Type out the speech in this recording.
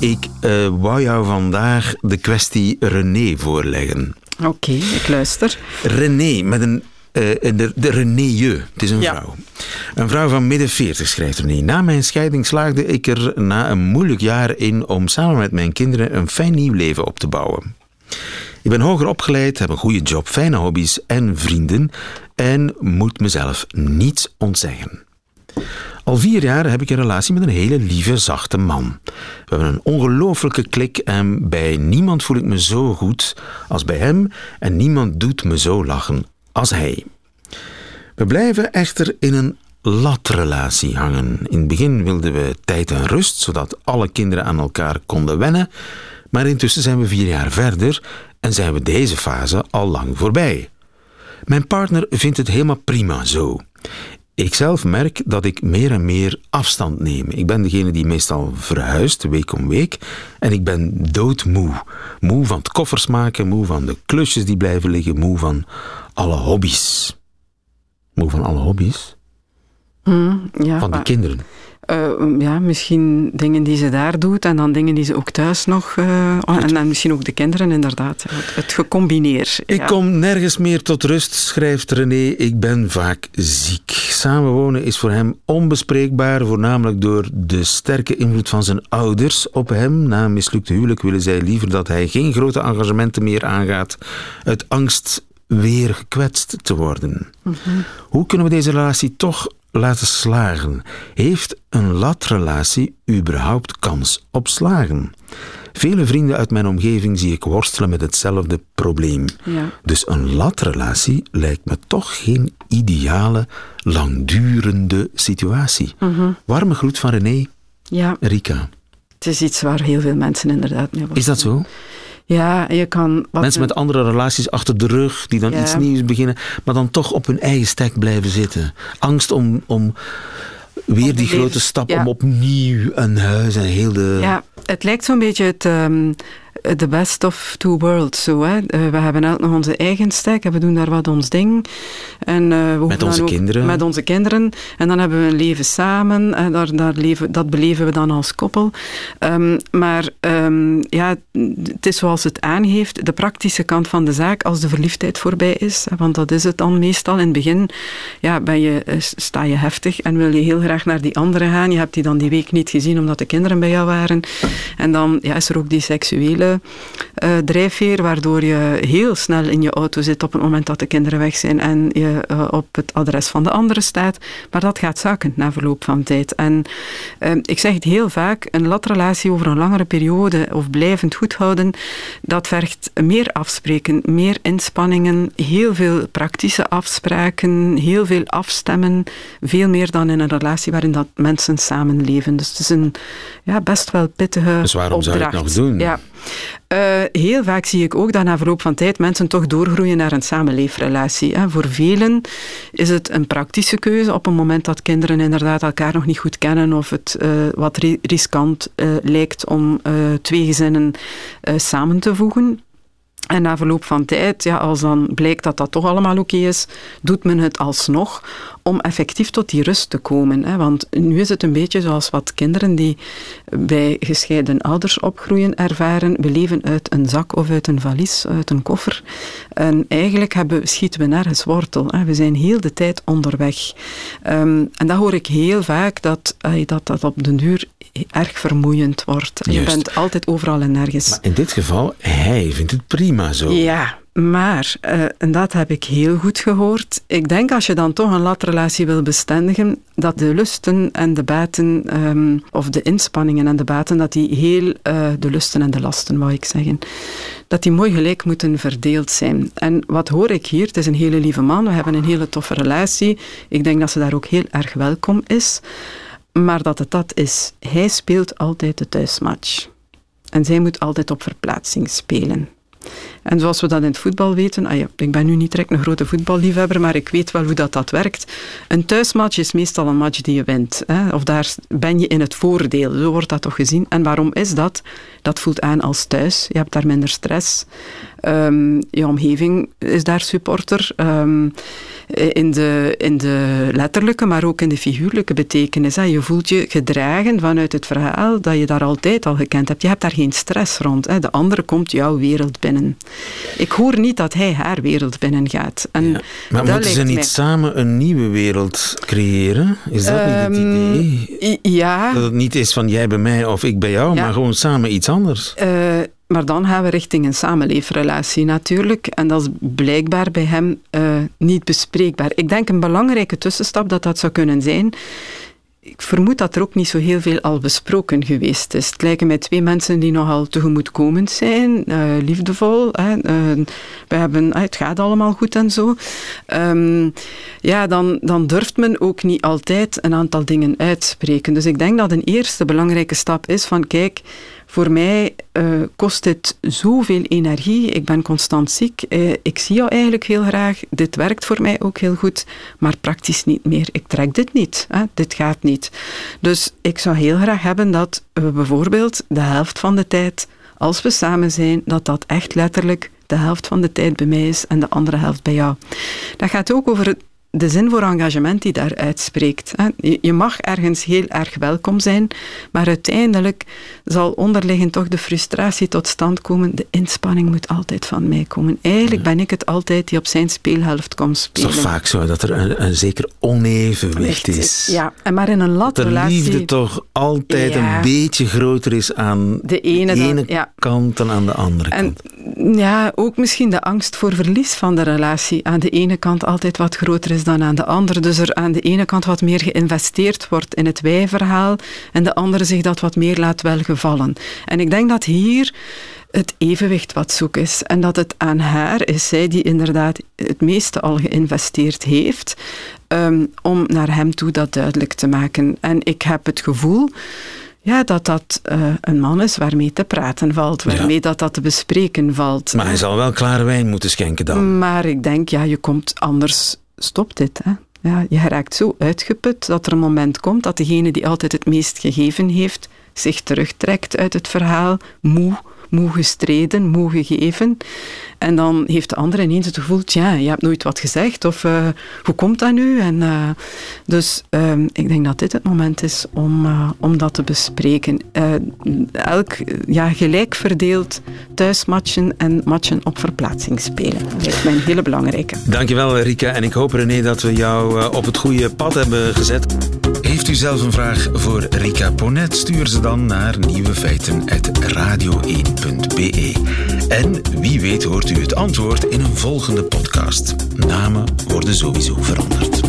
Ik uh, wou jou vandaag de kwestie René voorleggen. Oké, ik luister. René, met een uh, de, de Het is een Ja. vrouw. Een vrouw van midden 40, schrijft René. Na mijn scheiding slaagde ik er na een moeilijk jaar in om samen met mijn kinderen een fijn nieuw leven op te bouwen. Ik ben hoger opgeleid, heb een goede job, fijne hobby's en vrienden en moet mezelf niets ontzeggen. Al vier jaar heb ik een relatie met een hele lieve, zachte man. We hebben een ongelooflijke klik en bij niemand voel ik me zo goed als bij hem en niemand doet me zo lachen als hij. We blijven echter in een latrelatie hangen. In het begin wilden we tijd en rust, zodat alle kinderen aan elkaar konden wennen. Maar intussen zijn we vier jaar verder en zijn we deze fase al lang voorbij. Mijn partner vindt het helemaal prima zo. Ik zelf merk dat ik meer en meer afstand neem. Ik ben degene die meestal verhuist, week om week. En ik ben doodmoe. Moe van het koffers maken, moe van de klusjes die blijven liggen, moe van alle hobby's. Moe van alle hobby's? Ja, Van de maar, kinderen. Eh, ja, misschien dingen die ze daar doet en dan dingen die ze ook thuis nog. eh, en dan misschien ook de kinderen, inderdaad. Het, het gecombineerd. Ik ja. kom nergens meer tot rust, schrijft René. Ik ben vaak ziek. Samenwonen is voor hem onbespreekbaar, voornamelijk door de sterke invloed van zijn ouders op hem. Na een mislukte huwelijk willen zij liever dat hij geen grote engagementen meer aangaat, uit angst weer gekwetst te worden. Hoe kunnen we deze relatie toch laten slagen? Heeft een latrelatie überhaupt kans op slagen? Vele vrienden uit mijn omgeving zie ik worstelen met hetzelfde probleem. Ja. Dus een latrelatie lijkt me toch geen ideale, langdurende situatie. Warme groet van René, ja, Rika. het is iets waar heel veel mensen inderdaad mee Is dat zo? Ja, je kan... Wat Mensen met andere relaties achter de rug, die dan Ja. iets nieuws beginnen, maar dan toch op hun eigen stek blijven zitten. Angst om, om weer die grote stap ja. om opnieuw een huis en heel de... Ja, het lijkt zo'n beetje het ehm, the best of two worlds. Zo, hè. Eh, we hebben elk nog onze eigen stek en we doen daar wat ons ding. En, eh, we hoeven onze kinderen. Met onze kinderen. En dan hebben we een leven samen. En daar, daar leven, dat beleven we dan als koppel. Ehm, maar ehm, ja, het is zoals het aangeeft, de praktische kant van de zaak als de verliefdheid voorbij is. Want dat is het dan meestal. In het begin ja, ben je, eh, sta je heftig en wil je heel graag naar die andere gaan. Je hebt die dan die week niet gezien omdat de kinderen bij jou waren. En dan ja, is er ook die seksuele eh, drijfveer, waardoor je heel snel in je auto zit op het moment dat de kinderen weg zijn en je eh, op het adres van de andere staat. Maar dat gaat zaken na verloop van tijd. En eh, ik zeg het heel vaak, een latrelatie over een langere periode of blijvend goed houden, dat vergt meer afspreken, meer inspanningen, heel veel praktische afspraken, heel veel afstemmen, veel meer dan in een relatie waarin dat mensen samenleven. Dus het is een ja, best wel pittige Dus waarom zou je het opdracht. nog doen? Ja. Eh, heel vaak zie ik ook dat na verloop van tijd mensen toch doorgroeien naar een samenleefrelatie. Hè. Voor velen is het een praktische keuze op een moment dat kinderen inderdaad elkaar nog niet goed kennen of het eh, wat ri- riskant eh, lijkt om twee gezinnen samen te voegen. En na verloop van tijd, ja, als dan blijkt dat dat toch allemaal oké is, doet men het alsnog om effectief tot die rust te komen. Hè. Want nu is het een beetje zoals wat kinderen die bij gescheiden ouders opgroeien ervaren. We leven uit een zak of uit een valies, uit een koffer. En eigenlijk hebben, schieten we nergens wortel. Hè. We zijn heel de tijd onderweg. Ehm, en dat hoor ik heel vaak, dat dat, dat op den duur erg vermoeiend wordt. Je bent altijd overal en nergens. Maar in dit geval, hij vindt het prima zo. Ja, maar, eh, en dat heb ik heel goed gehoord, ik denk als je dan toch een latrelatie wil bestendigen, dat de lusten en de baten, ehm, of de inspanningen en de baten, dat die heel, eh, de lusten en de lasten, wou ik zeggen, dat die mooi gelijk moeten verdeeld zijn. En wat hoor ik hier? Het is een hele lieve man, we hebben een hele toffe relatie. Ik denk dat ze daar ook heel erg welkom is. maar dat het dat is. Hij speelt altijd de thuismatch. En zij moet altijd op verplaatsing spelen. En zoals we dat in het voetbal weten, ah ja, ik ben nu niet direct een grote voetballiefhebber, maar ik weet wel hoe dat, dat werkt. Een thuismatch is meestal een match die je wint. Hè? Of daar ben je in het voordeel, zo wordt dat toch gezien. En waarom is dat? Dat voelt aan als thuis. Je hebt daar minder stress. Um, je omgeving is daar supporter. Um, in, de, in de letterlijke, maar ook in de figuurlijke betekenis. Hè. Je voelt je gedragen vanuit het verhaal dat je daar altijd al gekend hebt. Je hebt daar geen stress rond. Hè. De andere komt jouw wereld binnen. Ik hoor niet dat hij haar wereld binnen gaat. En ja. Maar moeten ze niet samen een nieuwe wereld creëren? Is dat niet het ehm, idee? Ja. Dat het niet is van jij bij mij of ik bij jou, maar gewoon samen iets anders. Uh, maar dan gaan we richting een samenleefrelatie natuurlijk. En dat is blijkbaar bij hem uh, niet bespreekbaar. Ik denk een belangrijke tussenstap dat dat zou kunnen zijn. Ik vermoed dat er ook niet zo heel veel al besproken geweest is. Het lijken mij twee mensen die nogal tegemoetkomend zijn, uh, liefdevol. Hè, uh, we hebben, het gaat allemaal goed en zo. Um, ja, dan, dan durft men ook niet altijd een aantal dingen uitspreken. Dus ik denk dat een eerste belangrijke stap is van kijk, voor mij uh, kost dit zoveel energie. Ik ben constant ziek. Uh, ik zie jou eigenlijk heel graag. Dit werkt voor mij ook heel goed, maar praktisch niet meer. Ik trek dit niet. Hè? Dit gaat niet. Dus ik zou heel graag hebben dat we bijvoorbeeld de helft van de tijd, als we samen zijn, dat dat echt letterlijk de helft van de tijd bij mij is en de andere helft bij jou. Dat gaat ook over het de zin voor engagement die daar uitspreekt. Je mag ergens heel erg welkom zijn, maar uiteindelijk zal onderliggend toch de frustratie tot stand komen. De inspanning moet altijd van mij komen. Eigenlijk ben ik het altijd die op zijn speelhelft komt spelen. Het is toch vaak zo dat er een, een zeker onevenwicht is. Ja, en maar in een latrelatie... Dat de liefde toch altijd een beetje groter is aan de ene, de ene ja. kant dan aan de andere en, kant. Ja, ook misschien de angst voor verlies van de relatie. Aan de ene kant altijd wat groter is dan aan de andere. Dus er aan de ene kant wat meer geïnvesteerd wordt in het wij-verhaal en de andere zich dat wat meer laat welgevallen. En ik denk dat hier het evenwicht wat zoek is. En dat het aan haar is, zij die inderdaad het meeste al geïnvesteerd heeft, um, om naar hem toe dat duidelijk te maken. En ik heb het gevoel ja, dat dat uh, een man is waarmee te praten valt, waarmee ja. dat, dat te bespreken valt. Maar hij zal wel klare wijn moeten schenken dan. Maar ik denk, ja, je komt anders stopt dit. Hè? Ja, je raakt zo uitgeput dat er een moment komt dat degene die altijd het meest gegeven heeft, zich terugtrekt uit het verhaal, moe, moe gestreden, moe gegeven. En dan heeft de ander ineens het gevoel, ja, je hebt nooit wat gezegd, of uh, hoe komt dat nu? En, uh, dus uh, ik denk dat dit het moment is om, eh, om dat te bespreken. elk ja, gelijk verdeeld thuismatchen en matchen op verplaatsing spelen. Dat lijkt mij een hele belangrijke. Dankjewel Rika, en ik hoop René dat we jou op het goede pad hebben gezet. Heeft u zelf een vraag voor Rika Ponet? Stuur ze dan naar nieuwefeiten.radio1.be. En wie weet hoort u het antwoord in een volgende podcast. Namen worden sowieso veranderd.